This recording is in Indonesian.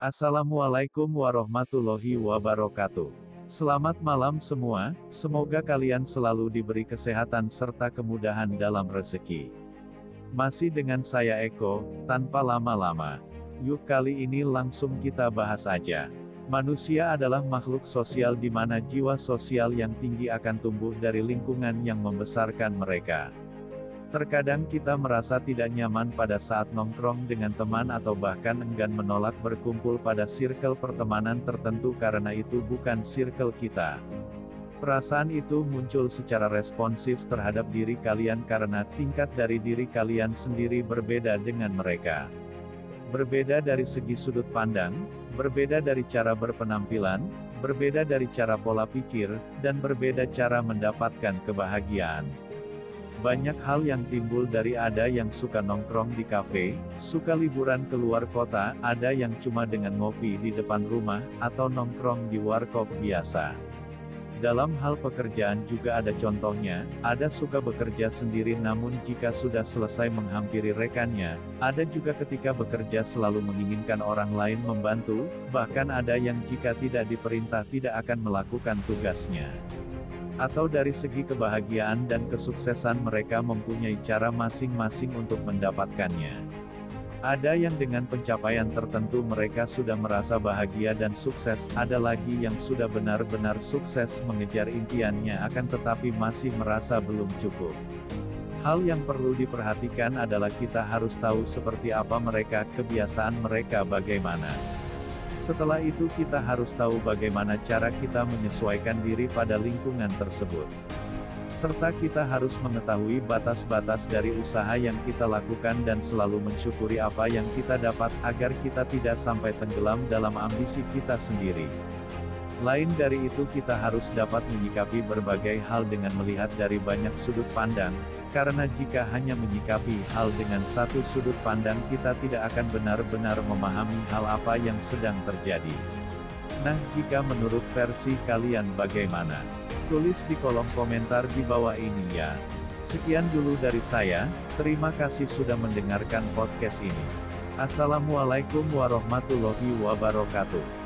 Assalamualaikum warahmatullahi wabarakatuh. Selamat malam semua, semoga kalian selalu diberi kesehatan serta kemudahan dalam rezeki. Masih dengan saya Eko, tanpa lama-lama. Yuk kali ini langsung kita bahas aja. Manusia adalah makhluk sosial di mana jiwa sosial yang tinggi akan tumbuh dari lingkungan yang membesarkan mereka. Terkadang kita merasa tidak nyaman pada saat nongkrong dengan teman atau bahkan enggan menolak berkumpul pada circle pertemanan tertentu karena itu bukan circle kita. Perasaan itu muncul secara responsif terhadap diri kalian karena tingkat dari diri kalian sendiri berbeda dengan mereka. Berbeda dari segi sudut pandang, berbeda dari cara berpenampilan, berbeda dari cara pola pikir, dan berbeda cara mendapatkan kebahagiaan. Banyak hal yang timbul dari ada yang suka nongkrong di kafe, suka liburan keluar kota, ada yang cuma dengan ngopi di depan rumah, atau nongkrong di warkop biasa. Dalam hal pekerjaan juga ada contohnya, ada suka bekerja sendiri namun jika sudah selesai menghampiri rekannya, ada juga ketika bekerja selalu menginginkan orang lain membantu, bahkan ada yang jika tidak diperintah tidak akan melakukan tugasnya atau dari segi kebahagiaan dan kesuksesan mereka mempunyai cara masing-masing untuk mendapatkannya. Ada yang dengan pencapaian tertentu mereka sudah merasa bahagia dan sukses, ada lagi yang sudah benar-benar sukses mengejar impiannya akan tetapi masih merasa belum cukup. Hal yang perlu diperhatikan adalah kita harus tahu seperti apa mereka, kebiasaan mereka bagaimana. Setelah itu kita harus tahu bagaimana cara kita menyesuaikan diri pada lingkungan tersebut. Serta kita harus mengetahui batas-batas dari usaha yang kita lakukan dan selalu mensyukuri apa yang kita dapat agar kita tidak sampai tenggelam dalam ambisi kita sendiri. Lain dari itu kita harus dapat menyikapi berbagai hal dengan melihat dari banyak sudut pandang, karena jika hanya menyikapi hal dengan satu sudut pandang kita tidak akan benar-benar memahami hal apa yang sedang terjadi. Nah, jika menurut versi kalian bagaimana? Tulis di kolom komentar di bawah ini ya. Sekian dulu dari saya, terima kasih sudah mendengarkan podcast ini. Assalamualaikum warahmatullahi wabarakatuh.